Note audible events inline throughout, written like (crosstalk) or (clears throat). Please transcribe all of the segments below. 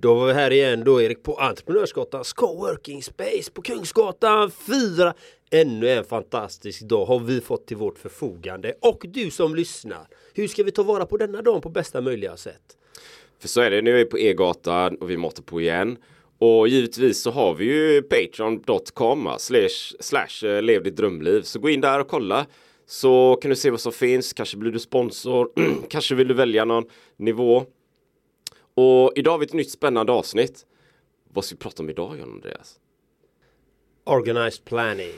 Då var vi här igen då Erik på Entreprenörsgatans Coworking Space på Kungsgatan 4. Ännu en fantastisk dag har vi fått till vårt förfogande. Och du som lyssnar, hur ska vi ta vara på denna dag på bästa möjliga sätt? För så är det, nu är vi på E-gatan och vi måste på igen. Och givetvis så har vi ju patreon.com slash, slash eh, lev ditt drömliv. Så gå in där och kolla. Så kan du se vad som finns. Kanske blir du sponsor. (clears throat) Kanske vill du välja någon nivå. Och idag har vi ett nytt spännande avsnitt. Vad ska vi prata om idag John Andreas? Organized planning.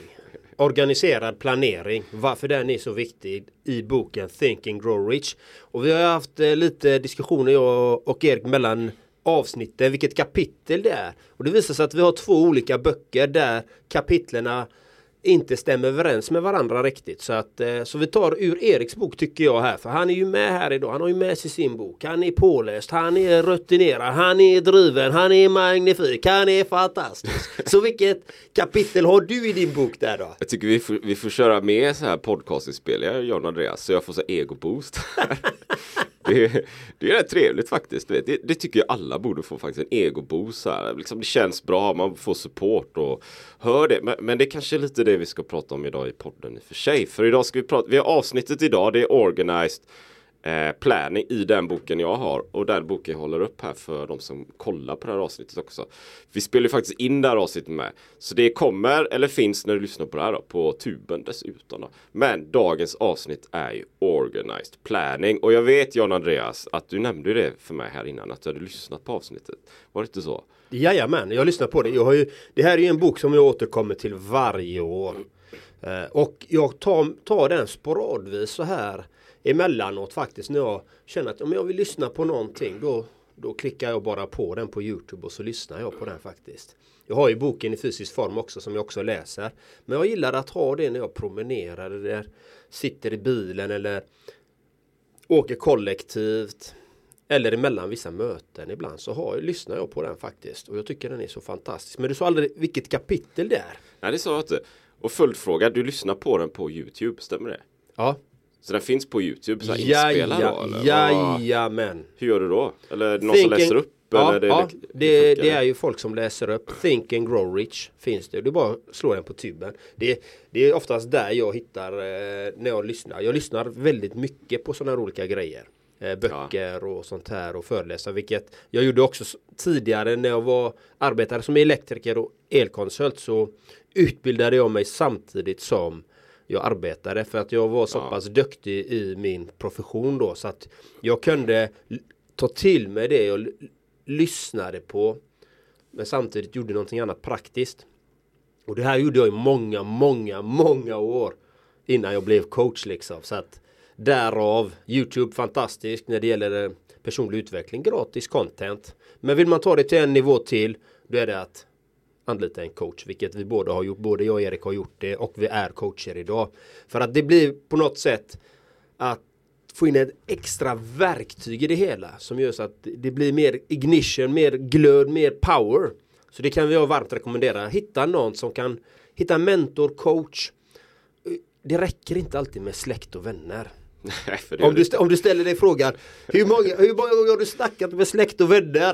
Organiserad planering. Varför den är så viktig i boken Think and Grow Rich. Och vi har haft eh, lite diskussioner jag och Erik mellan avsnitten, vilket kapitel det är. Och det visar sig att vi har två olika böcker där kapitlerna inte stämmer överens med varandra riktigt. Så, att, eh, så vi tar ur Eriks bok tycker jag här. För han är ju med här idag. Han har ju med sig sin bok. Han är påläst. Han är rutinerad. Han är driven. Han är magnifik. Han är fantastisk. (laughs) Så vilket kapitel har du i din bok där då? Jag tycker vi får, vi får köra med så här podcastinspel, jag John Andreas, så jag får så ego-boost. (laughs) det, det är rätt trevligt faktiskt. Det, det, tycker jag alla borde få faktiskt. En ego-boost. Liksom det känns bra, man får support och hör det. Men, men det är kanske är lite det det vi ska prata om idag i podden i och för sig. För idag ska vi prata, vi har avsnittet idag, det är organized eh, planning i den boken jag har och den boken jag håller upp här för de som kollar på det här avsnittet också. Vi spelar ju faktiskt in det här avsnittet med. Så det kommer, eller finns när du lyssnar på det här då, på tuben dessutom. Då. Men dagens avsnitt är ju Organized Planning och jag vet John Andreas att du nämnde det för mig här innan att du hade lyssnat på avsnittet. Var det inte så? Jajamän, jag lyssnar på det. Jag har ju, det här är ju en bok som jag återkommer till varje år. Eh, och jag tar, tar den sporadvis så här emellanåt faktiskt när jag känner att om jag vill lyssna på någonting då, då klickar jag bara på den på Youtube och så lyssnar jag på den faktiskt. Jag har ju boken i fysisk form också som jag också läser. Men jag gillar att ha det när jag promenerar eller sitter i bilen eller åker kollektivt. Eller emellan vissa möten ibland så har, lyssnar jag på den faktiskt. Och jag tycker den är så fantastisk. Men du sa aldrig vilket kapitel det är. Nej det sa jag inte. Och följdfråga, du lyssnar på den på Youtube, stämmer det? Ja, så den finns på Youtube så här inspelad då? Eller? Jajamän. Hur gör du då? Eller någon Thinking, som läser upp? Ja, det, ja det, det, är ju folk som läser upp. Think and Grow Rich finns det. Du bara slår den på tuben. Det, det är oftast där jag hittar eh, när jag lyssnar. Jag lyssnar väldigt mycket på sådana här olika grejer. Eh, böcker ja. och sånt här och föreläsa. Vilket jag gjorde också tidigare när jag var arbetare som elektriker och elkonsult så utbildade jag mig samtidigt som jag arbetade för att jag var så ja. pass duktig i min profession då så att jag kunde ta till mig det jag lyssnade på men samtidigt gjorde någonting annat praktiskt. Och det här gjorde jag i många, många, många år innan jag blev coach liksom. Så att därav Youtube fantastiskt när det gäller eh, personlig utveckling, gratis content. Men vill man ta det till en nivå till, då är det att anlita en coach, vilket vi båda har gjort. Både jag och Erik har gjort det och vi är coacher idag. För att det blir på något sätt att få in ett extra verktyg i det hela som gör så att det blir mer ignition, mer glöd, mer power. Så det kan vi varmt rekommendera. Hitta någon som kan hitta en mentor, coach. Det räcker inte alltid med släkt och vänner. (laughs) om, du, om du ställer dig frågan hur många, hur många gånger har du snackat med släkt och vänner?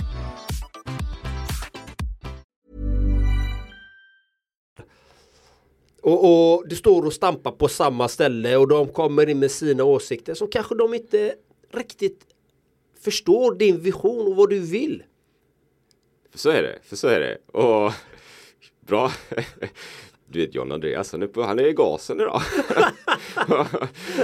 Och, och det står och stampar på samma ställe och de kommer in med sina åsikter som kanske de inte riktigt förstår din vision och vad du vill. För så är det, för så är det. Och (laughs) bra. Du vet John Andreas, han är, på, han är i gasen idag. (laughs)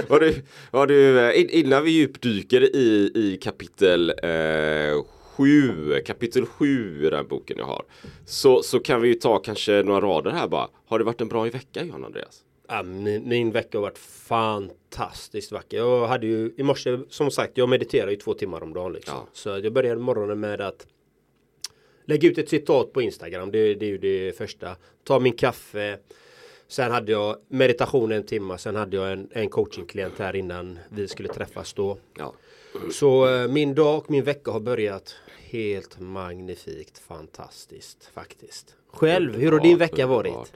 har du, har du, innan vi djupdyker i, i kapitel eh, 7, kapitel 7 i den boken jag har. Så, så kan vi ju ta kanske några rader här bara. Har det varit en bra vecka John Andreas? Ja, min, min vecka har varit fantastiskt vacker. Jag hade ju i morse, som sagt, jag mediterar ju två timmar om dagen. Liksom. Ja. Så jag började morgonen med att lägga ut ett citat på Instagram. Det, det är ju det första. Ta min kaffe. Sen hade jag meditation en timme. Sen hade jag en, en coachingklient här innan vi skulle träffas då. Ja. Så eh, min dag och min vecka har börjat helt magnifikt fantastiskt faktiskt. Själv, hur har din vecka varit?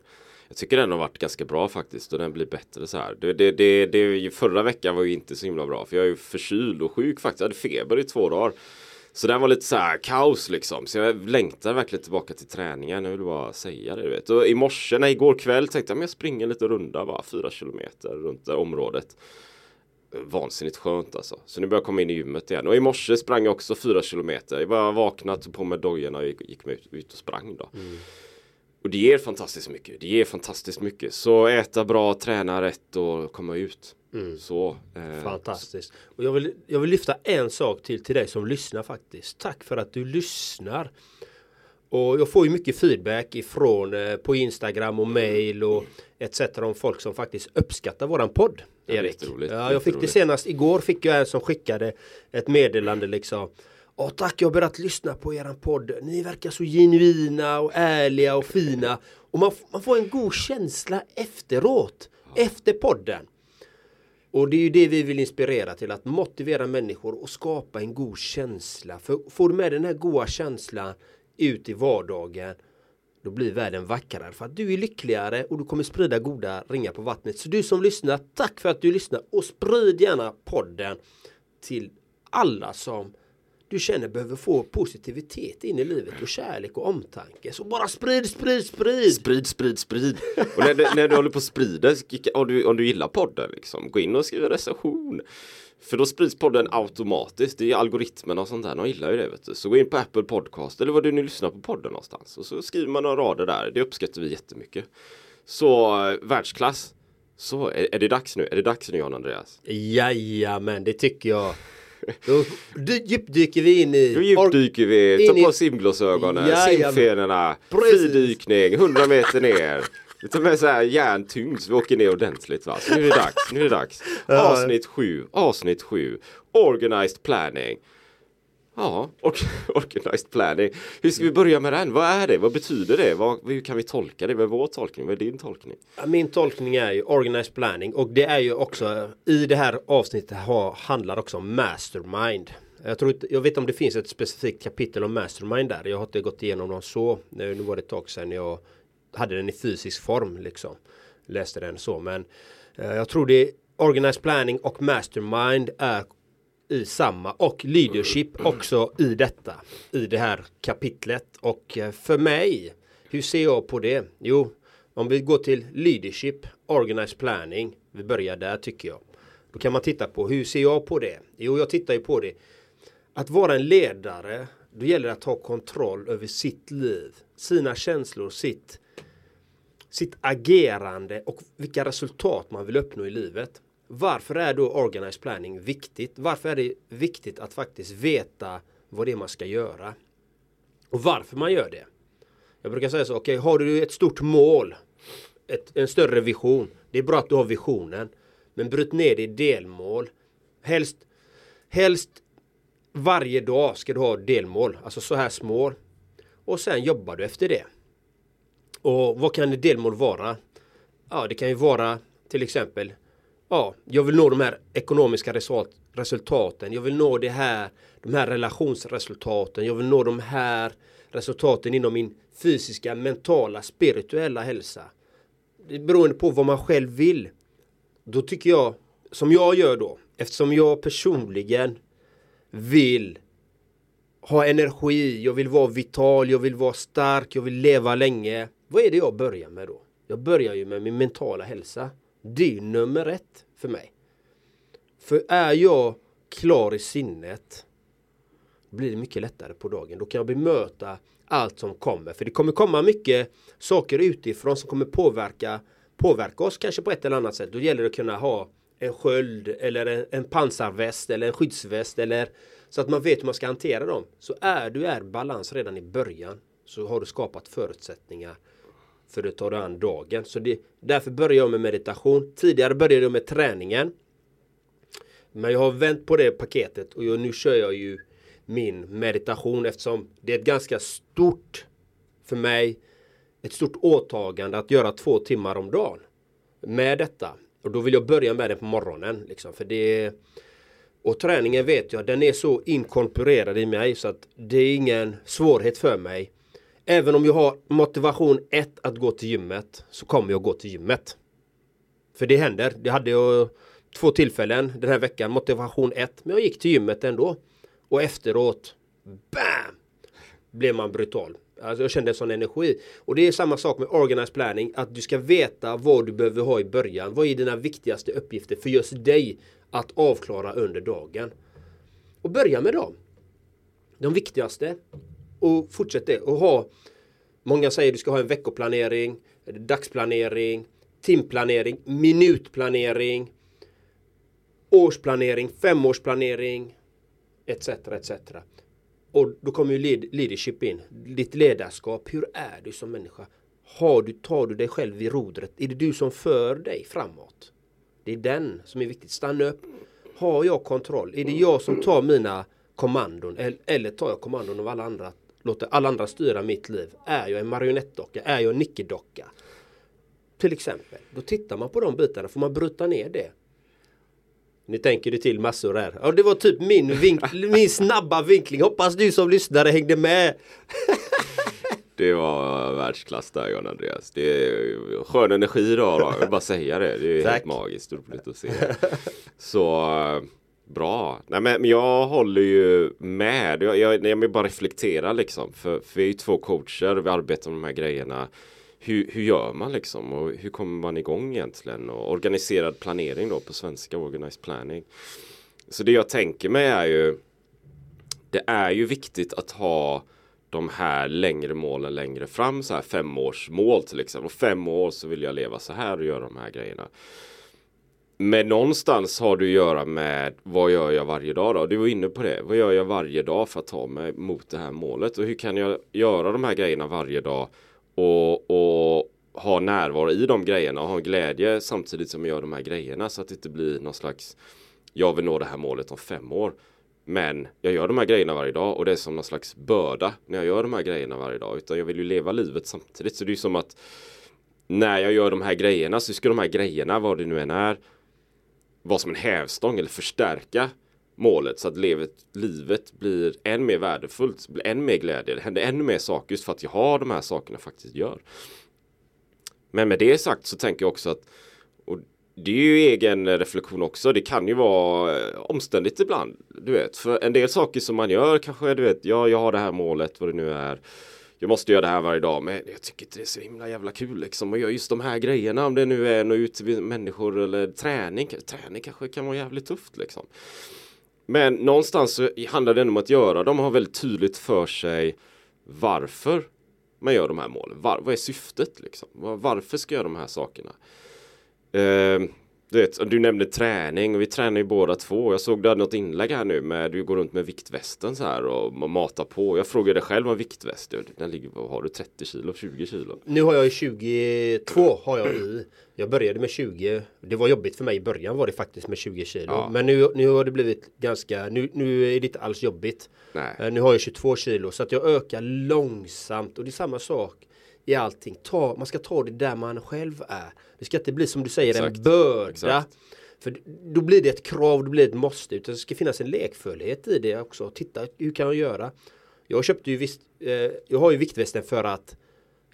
Jag tycker den har varit ganska bra faktiskt och den blir bättre så här. Det, det, det, det, förra veckan var ju inte så himla bra för jag är ju förkyld och sjuk faktiskt. Jag hade feber i två dagar. Så den var lite så här kaos liksom. Så jag längtar verkligen tillbaka till träningen. Jag vill bara säga det du vet. Och i morse, nej igår kväll tänkte jag men jag springer lite runda bara fyra kilometer runt det området. Vansinnigt skönt alltså. Så nu börjar jag komma in i gymmet igen. Och i morse sprang jag också fyra kilometer. Jag bara vaknade, tog på mig dojorna och gick, gick ut, ut och sprang då. Och det ger fantastiskt mycket. Det ger fantastiskt mycket. Så äta bra, träna rätt och komma ut. Så. Eh, Fantastiskt. Och jag vill, jag vill lyfta en sak till till dig som lyssnar faktiskt. Tack för att du lyssnar. Och jag får ju mycket feedback ifrån eh, på Instagram och mail och etc. om folk som faktiskt uppskattar våran podd. Ja, Erik. Ja, jag fick det senast igår fick jag en som skickade ett meddelande liksom. Åh tack, jag har börjat lyssna på eran podd. Ni verkar så genuina och ärliga och fina. Och man, man får en god känsla efteråt. Efter podden. Och det är ju det vi vill inspirera till att motivera människor och skapa en god känsla. För får du med den här goda känslan ut i vardagen då blir världen vackrare för att du är lyckligare och du kommer sprida goda ringar på vattnet. Så du som lyssnar, tack för att du lyssnar och sprid gärna podden till alla som du känner behöver få positivitet in i livet och kärlek och omtanke. Så bara sprid, sprid, sprid! Sprid, sprid, sprid. Och när, du- när du håller på att sprida, om du, om du gillar podden, liksom, gå in och skriv en recension. För då sprids podden automatiskt. Det är algoritmerna och sånt där. De gillar ju det. Vet du. Så gå in på Apple Podcast eller vad du nu lyssnar på podden någonstans. Och så skriver man några rader där. Det uppskattar vi jättemycket. Så eh, världsklass. Så är, är det dags nu? Är det dags nu Jan Andreas? Jajamän, det tycker jag. Då dy- djupdyker vi in i... Då djupdyker vi, in ta på i- simglasögonen, simfenorna, fridykning, 100 meter ner. Vi tar med så här järntyngd så vi åker ner ordentligt va. Så nu är det dags, nu är det dags. Avsnitt 7, avsnitt 7. Organized planning. Ja, or- (laughs) organized planning. Hur ska vi börja med den? Vad är det? Vad betyder det? Vad, hur kan vi tolka det? Vad är vår tolkning? Vad är din tolkning? Min tolkning är ju organized planning och det är ju också i det här avsnittet ha, handlar också om mastermind. Jag, tror jag vet om det finns ett specifikt kapitel om mastermind där. Jag har inte gått igenom dem så. Nu nu var det ett tag sedan jag hade den i fysisk form liksom. Läste den så men eh, jag tror det är organized planning och mastermind är i samma och leadership också i detta i det här kapitlet och eh, för mig hur ser jag på det? Jo, om vi går till leadership, organized planning, vi börjar där tycker jag. Då kan man titta på hur ser jag på det? Jo, jag tittar ju på det. Att vara en ledare, då gäller det att ha kontroll över sitt liv, sina känslor, sitt sitt agerande och vilka resultat man vill uppnå i livet. Varför är då organized planning viktigt? Varför är det viktigt att faktiskt veta vad det är man ska göra? Och varför man gör det? Jag brukar säga så, okej, har du ett stort mål, ett, en större vision, det är bra att du har visionen, men bryt ner det i delmål. Helst, helst varje dag ska du ha delmål, alltså så här små. Och sen jobbar du efter det. Och vad kan ett delmål vara? Ja, det kan ju vara till exempel Ja, jag vill nå de här ekonomiska resultaten. Jag vill nå det här, de här relationsresultaten. Jag vill nå de här resultaten inom min fysiska, mentala, spirituella hälsa. Det beroende på vad man själv vill. Då tycker jag, som jag gör då, eftersom jag personligen vill ha energi, jag vill vara vital, jag vill vara stark, jag vill leva länge. Vad är det jag börjar med då? Jag börjar ju med min mentala hälsa. Det är ju nummer ett för mig. För är jag klar i sinnet blir det mycket lättare på dagen. Då kan jag bemöta allt som kommer. För det kommer komma mycket saker utifrån som kommer påverka, påverka oss kanske på ett eller annat sätt. Då gäller det att kunna ha en sköld eller en, en pansarväst eller en skyddsväst eller så att man vet hur man ska hantera dem. Så är du är balans redan i början så har du skapat förutsättningar för att ta dig an dagen. Så det, därför börjar jag med meditation. Tidigare började jag med träningen. Men jag har vänt på det paketet och jag, nu kör jag ju min meditation eftersom det är ett ganska stort för mig ett stort åtagande att göra två timmar om dagen med detta. Och då vill jag börja med det på morgonen. Liksom, för det och träningen vet jag, den är så inkorporerad i mig så att det är ingen svårighet för mig. Även om jag har motivation 1 att gå till gymmet så kommer jag gå till gymmet. För det händer. Det hade jag två tillfällen den här veckan. Motivation 1. Men jag gick till gymmet ändå. Och efteråt, BAM! Blev man brutal. Alltså jag kände en sån energi. Och det är samma sak med organized planning. Att du ska veta vad du behöver ha i början. Vad är dina viktigaste uppgifter för just dig att avklara under dagen. Och börja med dem. De viktigaste. Och fortsätt det. Och ha Många säger att du ska ha en veckoplanering, dagsplanering, timplanering, minutplanering, årsplanering, femårsplanering etc. etc. Och då kommer ju leadership in. Ditt ledarskap. Hur är du som människa? Har du, tar du dig själv i rodret? Är det du som för dig framåt? Det är den som är viktigt. Stanna upp. Har jag kontroll? Är det jag som tar mina kommandon? Eller tar jag kommandon av alla andra? Låter alla andra styra mitt liv? Är jag en marionettdocka? Är jag en nickedocka? Till exempel. Då tittar man på de bitarna. Får man bryta ner det? Nu tänker du till massor här. Ja, det var typ min, vinkl, (laughs) min snabba vinkling. Hoppas du som lyssnare hängde med. (laughs) Det var världsklass där John Andreas. Det är skön energi idag. Jag vill bara säga det. Det är Tack. helt magiskt roligt att se. Så bra. Nej men jag håller ju med. Jag, jag, jag vill bara reflektera liksom. För, för vi är ju två coacher och vi arbetar med de här grejerna. Hur, hur gör man liksom och hur kommer man igång egentligen? Och organiserad planering då på svenska, organized planning. Så det jag tänker mig är ju Det är ju viktigt att ha de här längre målen längre fram, så här femårsmål till exempel. Och fem år så vill jag leva så här och göra de här grejerna. Men någonstans har du att göra med vad gör jag varje dag då? Du var inne på det. Vad gör jag varje dag för att ta mig mot det här målet? Och hur kan jag göra de här grejerna varje dag och, och ha närvaro i de grejerna och ha glädje samtidigt som jag gör de här grejerna så att det inte blir någon slags jag vill nå det här målet om fem år. Men jag gör de här grejerna varje dag och det är som någon slags börda när jag gör de här grejerna varje dag. Utan jag vill ju leva livet samtidigt. Så det är som att när jag gör de här grejerna så ska de här grejerna, vad det nu än är, vara som en hävstång eller förstärka målet så att livet, livet blir än mer värdefullt, blir än mer glädje, det händer ännu mer saker just för att jag har de här sakerna faktiskt gör. Men med det sagt så tänker jag också att det är ju egen reflektion också. Det kan ju vara eh, omständigt ibland. Du vet, för en del saker som man gör kanske, du vet, ja, jag har det här målet, vad det nu är. Jag måste göra det här varje dag, men jag tycker inte det är så himla jävla kul liksom. Och göra just de här grejerna, om det nu är nå ut till människor eller träning. Träning kanske kan vara jävligt tufft liksom. Men någonstans så handlar det ändå om att göra. De har väldigt tydligt för sig varför man gör de här målen. Var, vad är syftet liksom? Varför ska jag göra de här sakerna? Eh, du, vet, du nämnde träning och vi tränar ju båda två. Jag såg du hade något inlägg här nu med du går runt med viktvästen så här och matar på. Jag frågade själv om viktväst. Den ligger på, har du 30 kilo, 20 kilo? Nu har jag 22 har jag i. Jag började med 20. Det var jobbigt för mig i början var det faktiskt med 20 kilo. Ja. Men nu, nu har det blivit ganska, nu, nu är det inte alls jobbigt. Nej. Eh, nu har jag 22 kilo så att jag ökar långsamt och det är samma sak i allting. Ta, man ska ta det där man själv är. Det ska inte bli som du säger en Exakt. börda. Exakt. För då blir det ett krav, då blir det ett måste. Utan det ska finnas en lekfullhet i det också. Titta, hur kan jag göra? Jag köpte ju visst, eh, jag har ju viktvästen för att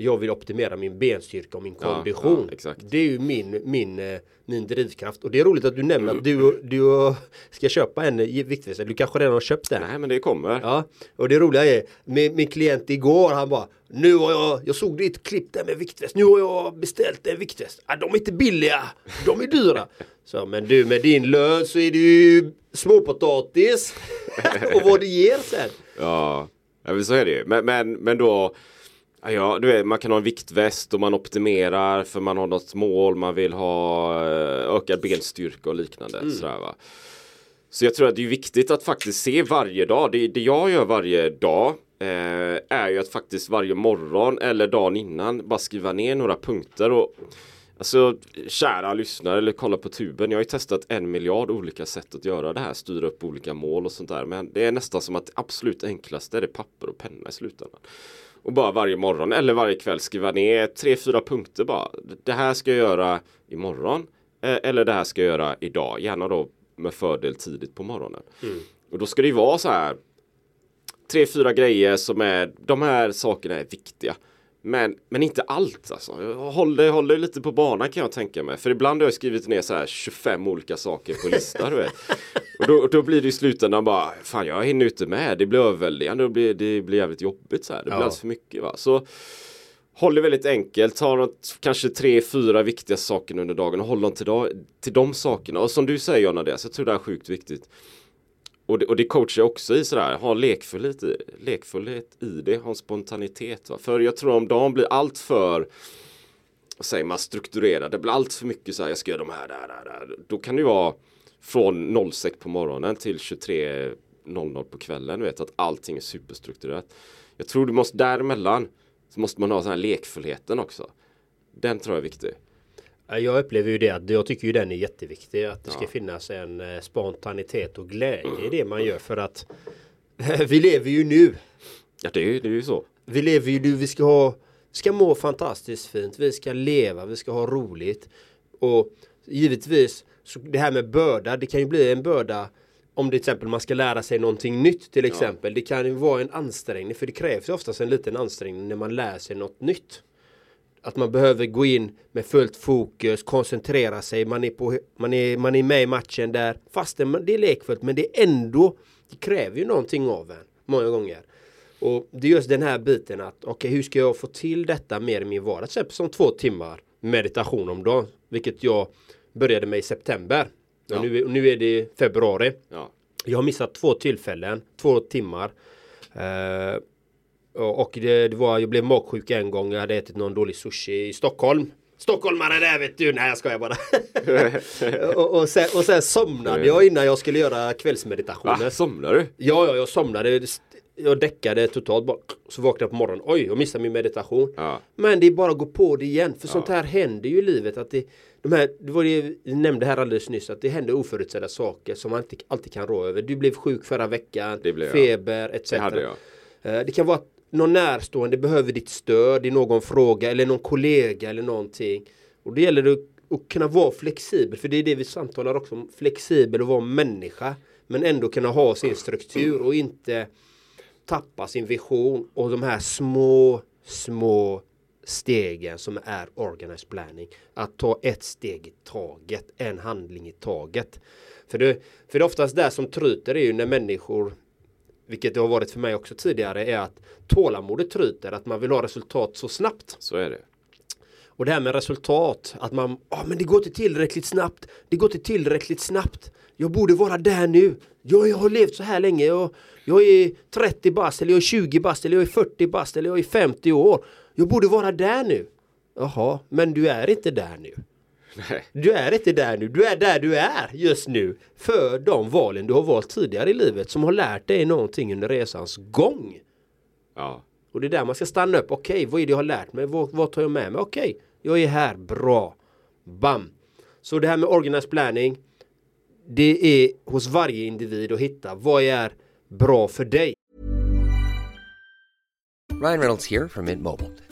jag vill optimera min benstyrka och min Ja, kondition. ja, exakt. Det är ju min, min, eh, min drivkraft. Och det är roligt att du nämner att du, du ska köpa en eh, viktväst. Du kanske redan har köpt den. Nej men det kommer. Ja, och det roliga är min, min klient igår han bara Nu har jag, jag såg ditt klipp där med viktväst Nu har jag beställt en viktväst ah, De är inte billiga, de är dyra Så men du med din lön så är det ju småpotatis (laughs) Och vad det ger sen Ja, ja så är det ju. Men, men, men då ja, du vet, man kan ha en viktväst och man optimerar för man har något mål, man vill ha eh, ökad benstyrka och liknande. Sådär, va? Så jag tror att det är viktigt att faktiskt se varje dag. Det, det jag gör varje dag eh, är ju att faktiskt varje morgon eller dagen innan bara skriva ner några punkter. Och, alltså kära lyssnare eller kolla på tuben. Jag har ju testat en miljard olika sätt att göra det här. Styra upp olika mål och sånt där. Men det är nästan som att det absolut enklaste är det papper och penna i slutändan. Och bara varje morgon eller varje kväll skriva ner tre, fyra punkter bara. Det här ska jag göra imorgon. eh, Eller det här ska jag göra idag. Gärna då med fördel tidigt på morgonen. Och då ska det ju vara så här. Tre, fyra grejer som är. De här sakerna är viktiga. Men, men inte allt alltså. Håll dig, håll dig lite på banan kan jag tänka mig. För ibland har jag skrivit ner så här 25 olika saker på listan. du vet. Och då, då blir det i slutändan bara, fan jag hinner inte med. Det blir överväldigande och det blir, det blir jävligt jobbigt så här. Det blir Ja. alldeles för mycket va. Så håll det väldigt enkelt. Ta något, kanske tre, fyra viktiga saker under dagen och håll dem till, dag, till de sakerna. Och som du säger Jonna, jag tror det är sjukt viktigt. Och det, och det coachar jag också i sådär, ha lekfullhet i, lekfullhet i det, ha en spontanitet. Va? För jag tror om dagen blir allt för vad säger man, strukturerad, det blir allt för mycket så här, jag ska göra de här, där, där, där. Då kan det ju vara från 06 på morgonen till 23.00 på kvällen, du vet att allting är superstrukturerat. Jag tror du måste däremellan så måste man ha den här lekfullheten också. Den tror jag är viktig. Ja, Jag upplever ju det att jag tycker ju den är jätteviktig att det ska Ja. finnas en eh, spontanitet och glädje i det man gör för att (laughs) vi lever ju nu Ja, det är ju, det är ju så. Vi lever ju nu, vi ska ha ska må fantastiskt fint, vi ska leva, vi ska ha roligt. Och givetvis, så det här med börda, det kan ju bli en börda om det till exempel man ska lära sig någonting nytt till exempel. Det kan ju vara en ansträngning, för det krävs ju oftast en liten ansträngning när man lär sig något nytt. Att man behöver gå in med fullt fokus, koncentrera sig, man är, på, man är, man är med i matchen där. Fastän det är lekfullt, men det är ändå, det kräver ju någonting av en många gånger. Och det är just den här biten att okej hur ska jag få till detta mer i min vardag? Till exempel som två timmar meditation om dagen. Vilket jag började med i september. Ja. Och nu, nu är det februari. Ja. Jag har missat två tillfällen, två timmar. Eh, och det, det var, jag blev magsjuk en gång. Jag hade ätit någon dålig sushi i Stockholm. Stockholmare där vet du! Nej jag skojar bara. (laughs) och, och, sen, och sen somnade jag innan jag skulle göra kvällsmeditationen. Va? Somnar du? Ja, ja, jag somnade. Jag däckade totalt bara. Så vaknade jag på morgonen. Oj, jag missade min meditation. Ja. Men det är bara att gå på det igen. För sånt här händer ju i livet. Att det, de här, det var det vi nämnde här alldeles nyss. Att det händer oförutsedda saker som man inte alltid kan rå över. Du blev sjuk förra veckan. Jag. feber etc. Det jag. Eh, Det kan vara att någon närstående behöver ditt stöd i någon fråga eller någon kollega eller någonting. Och det gäller det att kunna vara flexibel. För det är det vi samtalar också om. Flexibel och vara människa. Men ändå kunna ha sin struktur och inte tappa sin vision och de här små, små stegen som är organized planning. Att ta ett steg i taget, en handling i taget. För det, för det är oftast där som tryter är ju när människor vilket det har varit för mig också tidigare är att tålamodet tryter, att man vill ha resultat så snabbt. Så är det. Och det här med resultat, att man, ja men det går inte tillräckligt snabbt, det går inte tillräckligt snabbt. Jag borde vara där nu. Jag, jag har levt så här länge, jag, jag är 30 bast, eller jag är 20 bast, eller jag är 40 bast, eller jag är 50 år. Jag borde vara där nu. Jaha, men du är inte där nu. Nej. Du är inte där nu, du är där du är just nu. För de valen du har valt tidigare i livet som har lärt dig någonting under resans gång. Ja. Och det är där man ska stanna upp. Okej, vad är det jag har lärt mig? Vad, vad tar jag med mig? Okej, jag är här. Bra. Bam. Så det här med organized planning. Det är hos varje individ att hitta vad är bra för dig. Ryan Reynolds here from Mint Mobile.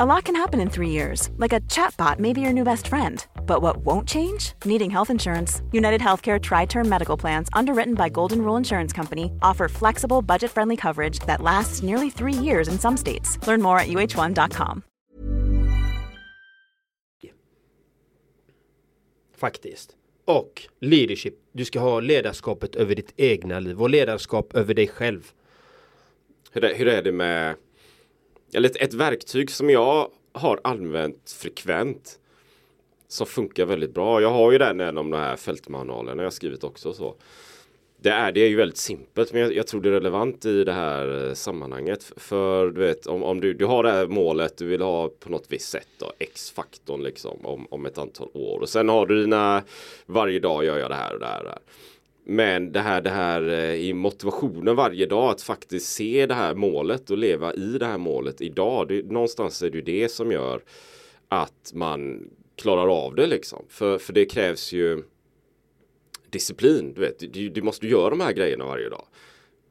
A lot can happen in three years, like a chatbot may be your new best friend. But what won't change? Needing health insurance. United Healthcare Tri Term Medical Plans, underwritten by Golden Rule Insurance Company, offer flexible, budget friendly coverage that lasts nearly three years in some states. Learn more at uh1.com. Faktiskt. Och leadership. Du ska ha ledarskapet över ditt egna liv och ledarskap över dig själv. Hur är, hur är det med eller ett, ett verktyg som jag har använt frekvent som funkar väldigt bra. Jag har ju den en av de här fältmanualerna jag skrivit också så. Det är, det är ju väldigt simpelt men jag, jag, tror det är relevant i det här eh, sammanhanget. För du vet om, om du, du har det här målet du vill ha på något visst sätt då, X-faktorn liksom om, om ett antal år. Och sen har du dina varje dag gör jag det här och det här. Och det här. Men det här, det här eh, i motivationen varje dag att faktiskt se det här målet och leva i det här målet idag. Det, någonstans är det det som gör att man klarar av det liksom. För, för det krävs ju disciplin. Du, vet, du, du måste göra de här grejerna varje dag.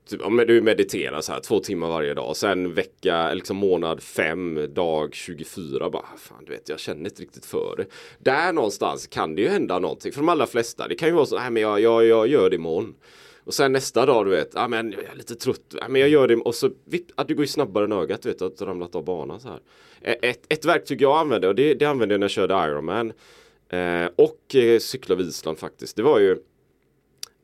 Typ, om du mediterar så här två timmar varje dag. Sen vecka, liksom månad fem, dag 24. Bara, ah, fan du vet, jag känner inte riktigt för det. Där någonstans kan det ju hända någonting. För de allra flesta. Det kan ju vara så, nej men jag, jag, jag gör det imorgon. Och sen nästa dag du vet, ja men jag är lite trött, ah, men jag gör det och så vipp, att du går ju snabbare än ögat du vet att du ramlat av banan så här. Ett, ett verktyg jag använde och det, det använde jag när jag körde Ironman eh, och eh, cykla vid Island faktiskt. Det var ju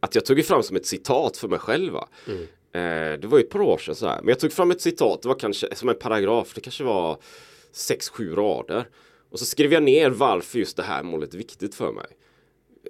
att jag tog fram som ett citat för mig själv. Mm. Eh, det var ju ett par år sedan så här. Men jag tog fram ett citat, det var kanske som en paragraf, det kanske var 6-7 rader. Och så skrev jag ner varför just det här målet är viktigt för mig.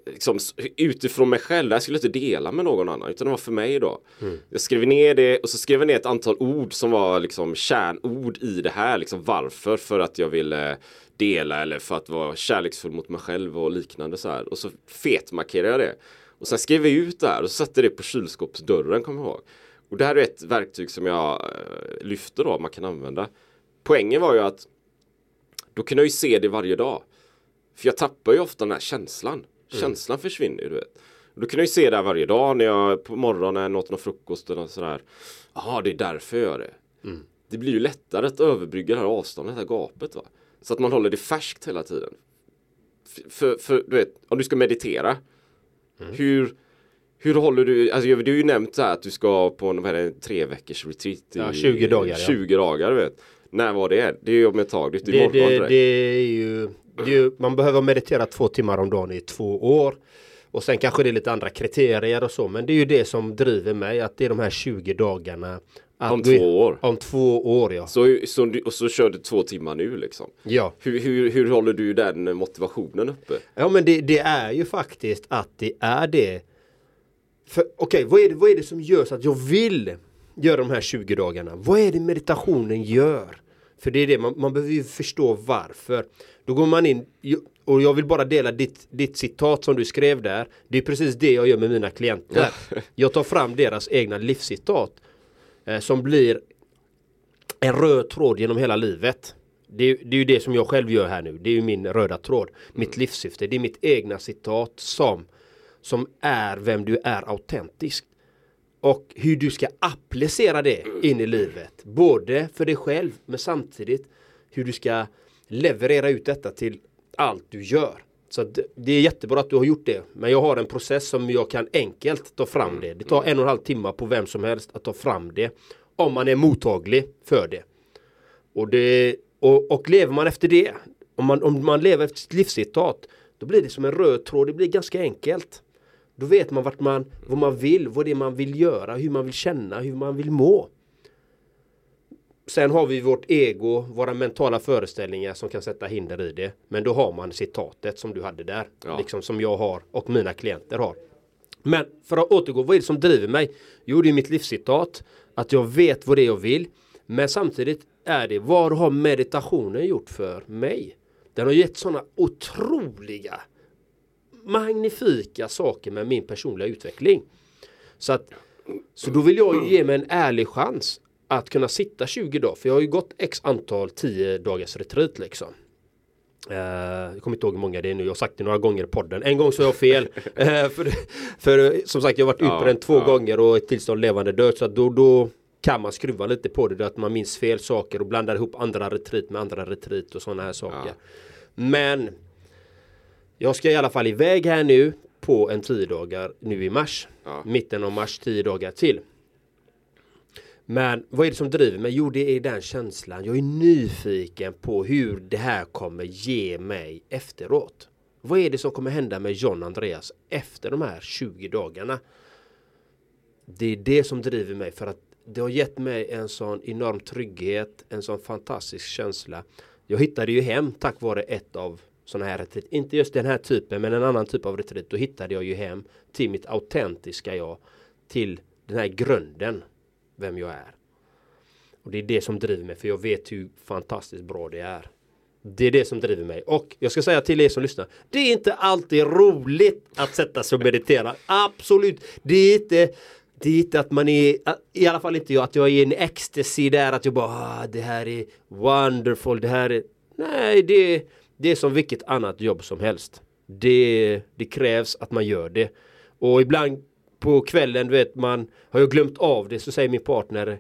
Liksom, utifrån mig själv, jag skulle inte dela med någon annan utan det var för mig då. Mm. Jag skrev ner det och så skrev jag ner ett antal ord som var liksom kärnord i det här. Liksom varför? För att jag ville dela eller för att vara kärleksfull mot mig själv och liknande så här. Och så fetmarkerade jag det. Och sen skrev vi ut det här och satte det på kylskåpsdörren kommer jag ihåg. Och det här är ett verktyg som jag eh, lyfter då, man kan använda. Poängen var ju att då kunde jag ju se det varje dag. För jag tappar ju ofta den här känslan. Mm. Känslan försvinner ju, du vet. Och då kunde jag ju se det här varje dag när jag på morgonen åt någon frukost eller sådär. Jaha, det är därför jag gör det. Mm. Det blir ju lättare att överbrygga det här avståndet, det här gapet. Va? Så att man håller det färskt hela tiden. För, för, för du vet, om du ska meditera. Mm. Hur, hur håller du, alltså du har ju nämnt så här att du ska på en, är det, tre veckors retreat. I, ja, 20 dagar. 20 ja. dagar, vet. När var det? Det är ju om ett tag. Det, det, det, det är ju, det är ju, man behöver meditera två timmar om dagen i två år. Och sen kanske det är lite andra kriterier och så. Men det är ju det som driver mig. Att det är de här 20 dagarna. Om två år? Om två år ja. Så, så, och så kör du två timmar nu liksom? Ja. Hur, hur, hur håller du den motivationen uppe? Ja men det, det är ju faktiskt att det är det Okej, okay, vad, är det, vad är det som gör så att jag vill göra de här 20 dagarna? Vad är det meditationen gör? För det är det, man, man behöver ju förstå varför. Då går man in, och jag vill bara dela ditt, ditt citat som du skrev där. Det är precis det jag gör med mina klienter. Jag tar fram deras egna livscitat. Eh, som blir en röd tråd genom hela livet. Det, det, är ju det som jag själv gör här nu. Det är ju min röda tråd. Mitt livssyfte. Det är mitt egna citat som som är vem du är autentiskt. Och hur du ska applicera det in i livet. Både för dig själv men samtidigt hur du ska leverera ut detta till allt du gör. Så det är jättebra att du har gjort det. Men jag har en process som jag kan enkelt ta fram det. Det tar en och en halv timme på vem som helst att ta fram det. Om man är mottaglig för det. Och, det, och, och lever man efter det. Om man, om man lever efter sitt livscitat. Då blir det som en röd tråd. Det blir ganska enkelt. Då vet man vart man, vad man vill, vad det är man vill göra, hur man vill känna, hur man vill må. Sen har vi vårt ego, våra mentala föreställningar som kan sätta hinder i det. Men då har man citatet som du hade där. Ja. Liksom som jag har och mina klienter har. Men för att återgå, vad är det som driver mig? Jo, det är mitt livscitat. Att jag vet vad det är jag vill. Men samtidigt är det, vad har meditationen gjort för mig? Den har gett sådana otroliga magnifika saker med min personliga utveckling. Så att så då vill jag ge mig en ärlig chans att kunna sitta 20 dagar. För jag har ju gått x antal 10 dagars retreat liksom. Uh, jag kommer inte ihåg hur många det är nu, jag har sagt det några gånger i podden. En gång så jag fel. uh, (laughs) för, för som sagt jag har varit ja, den två ja. gånger och ett tillstånd levande död. Så då, då kan man skruva lite på det. Att man minns fel saker och blandar ihop andra retreat med andra retreat och sådana här saker. Ja. Men jag ska i alla fall iväg här nu på en 10 dagar nu i mars. Mitten av mars, 10 dagar till. Men vad är det som driver mig? Jo, det är den känslan. Jag är nyfiken på hur det här kommer ge mig efteråt. Vad är det som kommer hända med John Andreas efter de här 20 dagarna? Det är det som driver mig för att det har gett mig en sån enorm trygghet, en sån fantastisk känsla. Jag hittade ju hem tack vare ett av sådana här retreat. Inte just den här typen men en annan typ av retreat. Då hittade jag ju hem till mitt autentiska jag. Till den här grunden vem jag är. Och det är det som driver mig för jag vet hur fantastiskt bra det är. Det är det som driver mig. Och jag ska säga till er som lyssnar. Det är inte alltid roligt att sätta sig och meditera. Absolut. Det är inte det är inte att man är, i alla fall inte jag, att jag är i en ecstasy där att jag bara ah, det här är wonderful, det här är Nej, det, det är som vilket annat jobb som helst. Det, det krävs att man gör det. Och ibland på kvällen, du vet man har jag glömt av det så säger min partner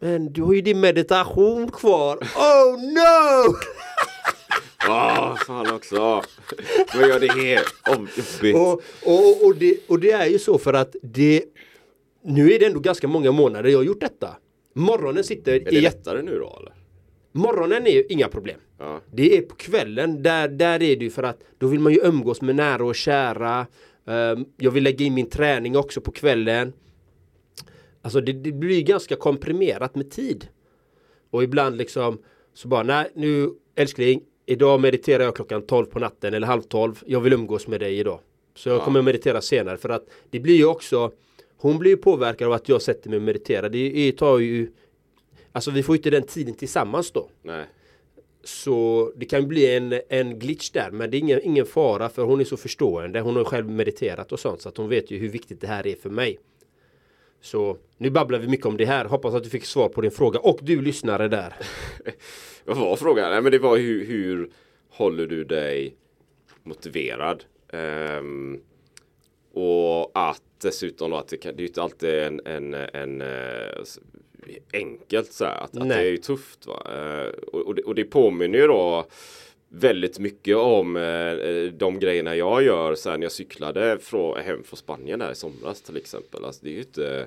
Men du har ju din meditation kvar. Oh no! Åh, oh, fan också. Vad gör det här? Oh, och, och, och, det, och det är ju så för att det Nu är det ändå ganska många månader jag har gjort detta. Morgonen sitter Är det i, lättare nu då eller? Morgonen är ju inga problem. Ja. Det är på kvällen, där, där är det ju för att då vill man ju umgås med nära och kära. Um, jag vill lägga in min träning också på kvällen. Alltså det, det, blir ganska komprimerat med tid. Och ibland liksom så bara nej nu älskling Idag mediterar jag klockan 12 på natten eller halv 12. Jag vill umgås med dig idag. Så jag ja. kommer att meditera senare för att det blir ju också Hon blir ju påverkad av att jag sätter mig och mediterar. Det tar ju Alltså vi får inte den tiden tillsammans då. Nej. Så det kan bli en, en glitch där men det är ingen, ingen fara för hon är så förstående. Hon har själv mediterat och sånt så att hon vet ju hur viktigt det här är för mig. Så nu babblar vi mycket om det här. Hoppas att du fick svar på din fråga och du lyssnare där. (laughs) Vad var frågan? Nej men det var hur, hur håller du dig motiverad? Um, och att dessutom då att det, kan, det är ju inte alltid en, en, en, en eh, enkelt så här, att, att det är ju tufft. Va? Uh, och, det, och det påminner ju då väldigt mycket om eh, de grejerna jag gör sen jag cyklade från, hem från Spanien där i somras till exempel. Alltså, det är ju inte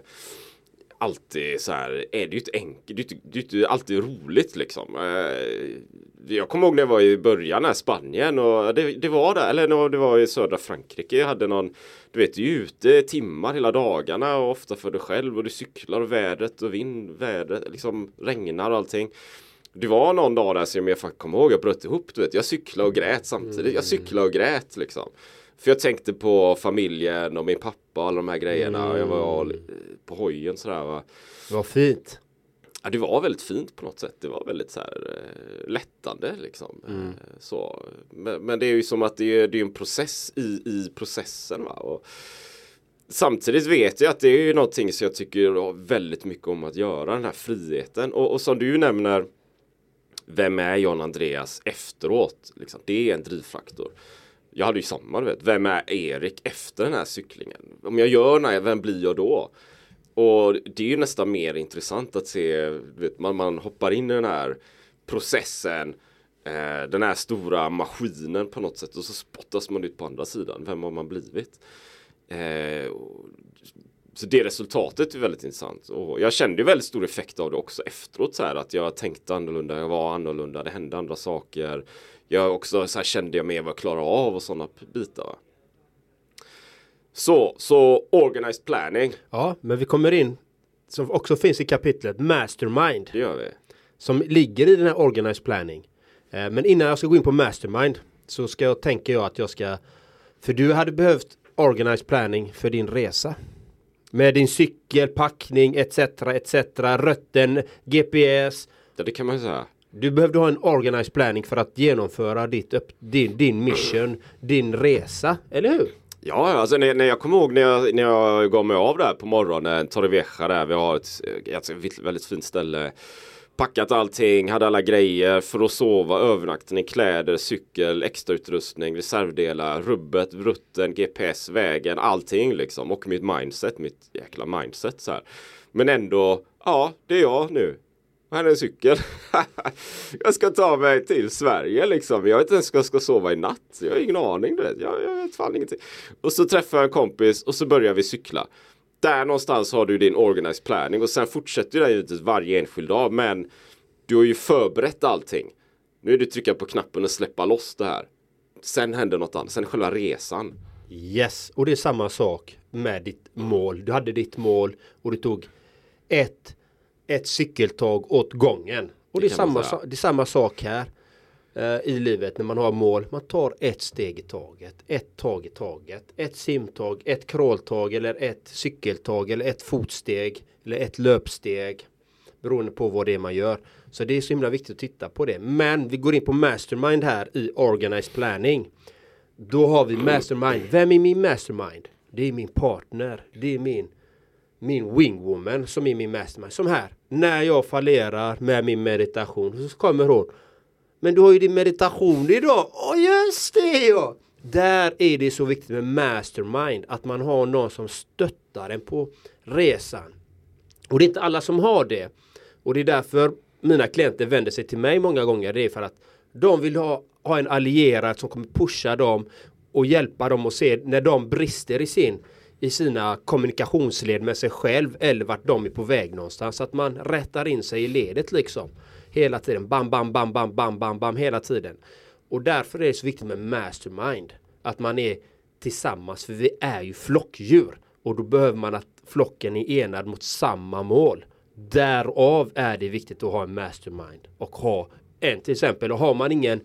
alltid så här, eh, är det ju inte enkelt, det är inte, inte alltid roligt liksom. Eh, jag kommer ihåg när jag var i början här Spanien och det, det var där, eller det var i södra Frankrike. Jag hade någon, du vet, du är ute timmar hela dagarna och ofta för dig själv och du cyklar och vädret och vind, vädret liksom regnar och allting. Det var någon dag där som jag faktiskt kommer ihåg, jag bröt ihop, du vet, jag cyklade och grät samtidigt. Jag cyklade och grät liksom. För jag tänkte på familjen och min pappa och alla de här grejerna. Mm. Jag var på hojen sådär va. Vad fint. Ja, det var väldigt fint på något sätt. Det var väldigt så här eh, lättande liksom. Mm. Eh, så, men, men, det är ju som att det är, det är en process i, i processen va. Och, Samtidigt vet jag att det är ju någonting som jag tycker väldigt mycket om att göra, den här friheten. Och, och som du nämner, vem är John Andreas efteråt? Liksom, det är en drivfaktor. Jag hade ju samma, du vet. Vem är Erik efter den här cyklingen? Om jag gör den här, vem blir jag då? Och det är ju nästan mer intressant att se, vet, man, man hoppar in i den här processen, eh, den här stora maskinen på något sätt och så spottas man ut på andra sidan. Vem har man blivit? Eh, så det resultatet är väldigt intressant. Och jag kände ju väldigt stor effekt av det också efteråt så här att jag tänkte annorlunda, jag var annorlunda, det hände andra saker. Jag också så här kände jag mer vad jag klarar av och sådana bitar. Så, så organized planning. Ja, men vi kommer in som också finns i kapitlet Mastermind. Det gör vi. Som ligger i den här organized planning. Eh, men innan jag ska gå in på Mastermind så ska jag tänka jag att jag ska för du hade behövt organized planning för din resa. Med din cykel, packning etc. etc. Rötten, GPS Ja, det kan man ju säga. Du behövde ha en organized planning för att genomföra ditt, din, din mission, din resa, eller hur? Ja, alltså när, när jag kommer ihåg när jag, när jag gav mig av där på morgonen, Torrevieja där, vi har ett, ett väldigt fint ställe. Packat allting, hade alla grejer för att sova, övernattning, kläder, cykel, extrautrustning, reservdelar, rubbet, rutten, GPS, vägen, allting liksom. Och mitt mindset, mitt jäkla mindset så här. Men ändå, ja, det är jag nu. Här är en cykel. (laughs) jag ska ta mig till Sverige liksom. Jag vet inte ens om jag ska sova i natt. Jag har ingen aning. Du vet. Jag, jag vet fan ingenting. Och så träffar jag en kompis och så börjar vi cykla. Där någonstans har du din organized planning och sen fortsätter det givetvis varje enskild dag. Men du har ju förberett allting. Nu är det trycka på knappen och släppa loss det här. Sen händer något annat. Sen själva resan. Yes, och det är samma sak med ditt mål. Du hade ditt mål och du tog ett ett cykeltag åt gången. Och det, det är, samma, det är samma sak här eh, i livet när man har mål. Man tar ett steg i taget, ett tag i taget, ett simtag, ett crawltag eller ett cykeltag eller ett fotsteg eller ett löpsteg. Beroende på vad det är man gör. Så det är så himla viktigt att titta på det. Men vi går in på mastermind här i organized planning. Då har vi mastermind. Vem är min mastermind? Det är min partner. Det är min min wingwoman som är min mastermind. Som här, när jag fallerar med min meditation så kommer hon. Men du har ju din meditation idag. Åh oh, just det ja! Där är det så viktigt med mastermind. Att man har någon som stöttar en på resan. Och det är inte alla som har det. Och det är därför mina klienter vänder sig till mig många gånger. Det är för att de vill ha, ha en allierad som kommer pusha dem och hjälpa dem att se när de brister i sin i sina kommunikationsled med sig själv eller vart de är på väg någonstans. Att man rättar in sig i ledet liksom. Hela tiden. Bam, bam, bam, bam, bam, bam, bam hela tiden. Och därför är det så viktigt med mastermind. Att man är tillsammans. För vi är ju flockdjur. Och då behöver man att flocken är enad mot samma mål. Därav är det viktigt att ha en mastermind. Och ha en till exempel. Och har man ingen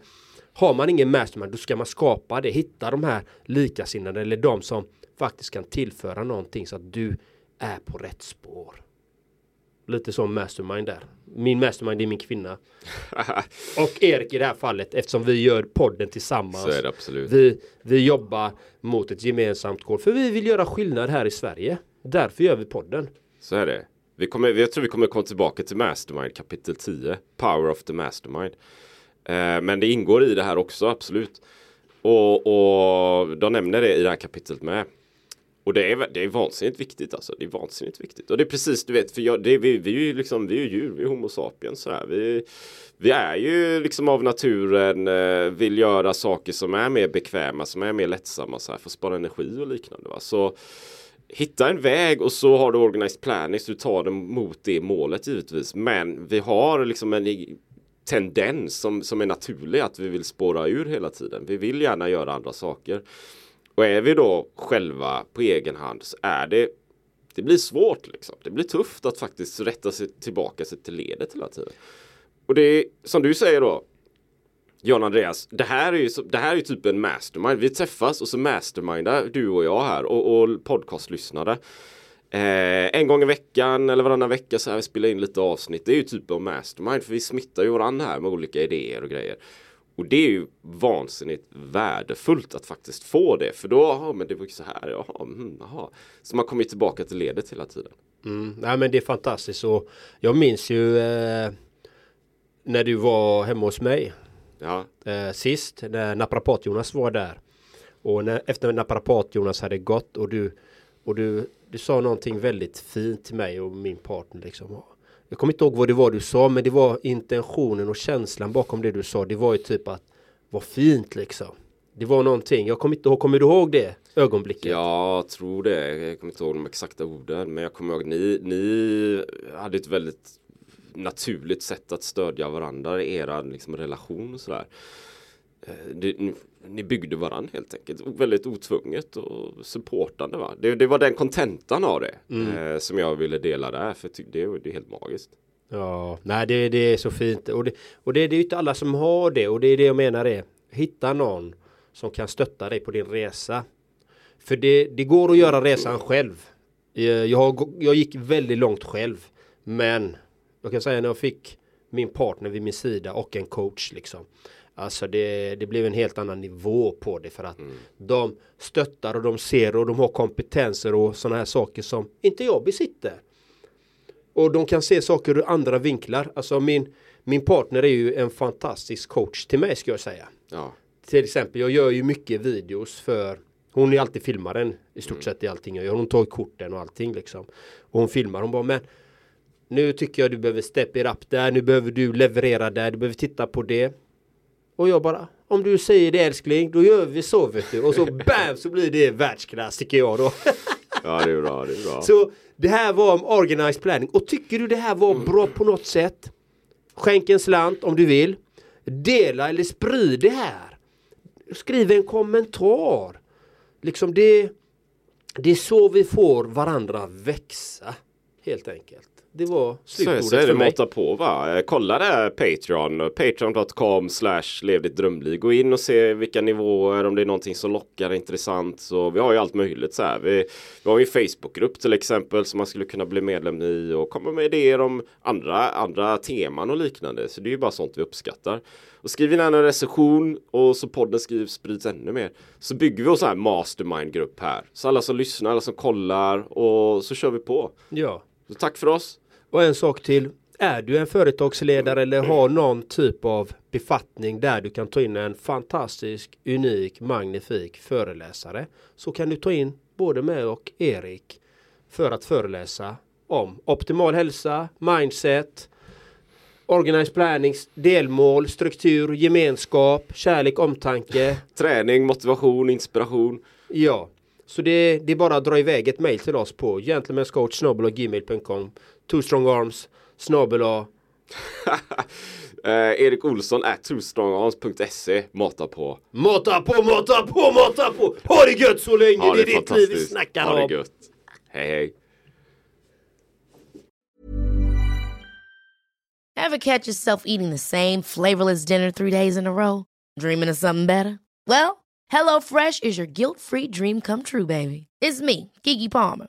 har man ingen mastermind då ska man skapa det. Hitta de här likasinnade eller de som faktiskt kan tillföra någonting så att du är på rätt spår. Lite som mastermind där. Min mastermind är min kvinna. (laughs) och Erik i det här fallet eftersom vi gör podden tillsammans. Så är det absolut. Vi, vi jobbar mot ett gemensamt mål. För vi vill göra skillnad här i Sverige. Därför gör vi podden. Så är det. Vi kommer, jag tror vi kommer komma tillbaka till Mastermind kapitel 10. Power of the Mastermind. Eh, men det ingår i det här också, absolut. Och, och de nämner det i det här kapitlet med. Och det är, det är vansinnigt viktigt alltså. Det är vansinnigt viktigt. Och det är precis, du vet, för jag, det, vi, vi är ju liksom, vi är djur, vi är homo sapiens sådär. Vi, vi är ju liksom av naturen, eh, vill göra saker som är mer bekväma, som är mer lättsamma så här, för att spara energi och liknande. Va? Så hitta en väg och så har du organized planning så du tar den mot det målet givetvis. Men vi har liksom en tendens som, som är naturlig att vi vill spåra ur hela tiden. Vi vill gärna göra andra saker. Och är vi då själva på egen hand så är det det blir svårt liksom. Det blir tufft att faktiskt rätta sig tillbaka sig till ledet hela tiden. Och det är som du säger då John Andreas, det här är ju det här är typ en mastermind. Vi träffas och så mastermindar du och jag här och, och podcastlyssnare. Eh, en gång i veckan eller varannan vecka så här vi spelar in lite avsnitt. Det är ju typ en mastermind för vi smittar ju varandra här med olika idéer och grejer. Och det är ju vansinnigt värdefullt att faktiskt få det. För då, ja men det var ju så här, jaha, mm, jaha. Så man kommer tillbaka till ledet hela tiden. Mm, nej men det är fantastiskt och jag minns ju eh, när du var hemma hos mig. Ja. Eh, sist när Naprapat-Jonas var där. Och när, efter Naprapat-Jonas hade gått och du och du, du sa någonting väldigt fint till mig och min partner liksom. Jag kommer inte ihåg vad det var du sa men det var intentionen och känslan bakom det du sa. Det var ju typ att vad fint liksom. Det var någonting. Jag kommer inte ihåg. Kommer du ihåg det ögonblicket? Ja, jag tror det. Jag kommer inte ihåg de exakta orden. Men jag kommer ihåg ni, ni hade ett väldigt naturligt sätt att stödja varandra i er liksom, relation och sådär. Eh, det, ni byggde varandra helt enkelt. Väldigt otvunget och supportande. Va? Det, det var den kontentan av det mm. eh, som jag ville dela där. För det, det är helt magiskt. Ja, nej det, det är så fint. Och, det, och det, det är ju inte alla som har det. Och det är det jag menar är. Hitta någon som kan stötta dig på din resa. För det, det går att göra resan själv. Eh, jag, jag gick väldigt långt själv. Men jag kan säga när jag fick min partner vid min sida och en coach liksom. Alltså det, det blev en helt annan nivå på det för att de stöttar och de ser och de har kompetenser och sådana här saker som inte jag besitter. Och de kan se saker ur andra vinklar. Alltså min, min partner är ju en fantastisk coach till mig ska jag säga. Ja. Till exempel, jag gör ju mycket videos för Hon är alltid filmaren i stort sett i allting jag gör. Hon tar korten och allting liksom. Och hon filmar. Hon bara, men nu tycker jag du behöver step it up där. Nu behöver du leverera där. Du behöver titta på det. Och jag bara, om du säger det älskling, då gör vi så vet du. Och så (laughs) bam så blir det världsklass tycker jag då. (laughs) Ja, det är bra. Det är bra. Så det här var om organized planning. Och tycker du det här var bra på något sätt? Skänk en slant om du vill. Dela eller sprid det här. Skriv en kommentar. Liksom det, det är så vi får varandra växa. Helt enkelt. Det var slutordet så är det för mig. på va. Eh, Kolla där Patreon. Patreon.com slash lev ditt drömliv. Gå in och se vilka nivåer. Om det är någonting som lockar intressant. Så vi har ju allt möjligt så här. Vi, vi har ju en Facebookgrupp till exempel. Som man skulle kunna bli medlem i. Och komma med idéer om andra, andra teman och liknande. Så det är ju bara sånt vi uppskattar. Och skriv gärna en recension. Och så podden skrivs sprids ännu mer. Så bygger vi oss en här mastermind-grupp här. Så alla som lyssnar, alla som kollar. Och så kör vi på. Ja. Så tack för oss. Och en sak till. Är du en företagsledare eller har någon typ av befattning där du kan ta in en fantastisk, unik, magnifik föreläsare så kan du ta in både mig och Erik för att föreläsa om optimal hälsa, mindset, organized planning, delmål, struktur, gemenskap, kärlek, omtanke. (laughs) Träning, motivation, inspiration. Ja, så det, det är bara att dra iväg ett mejl till oss på gentlemanscoach.gmail.com Two strong arms snabel (laughs) eh, Erik Olsson at twostrongarms.se Mata på. Mata på, mata på, mata på! Ha det gött så länge! Ja, det är ditt liv vi fantastiskt. snackar Ha det gött. Hej hej. Ever catch yourself eating the same flavorless dinner three days in a row? Dreaming of something better? Well, HelloFresh is your guilt-free dream come true, baby. It's me, Kiki Palmer.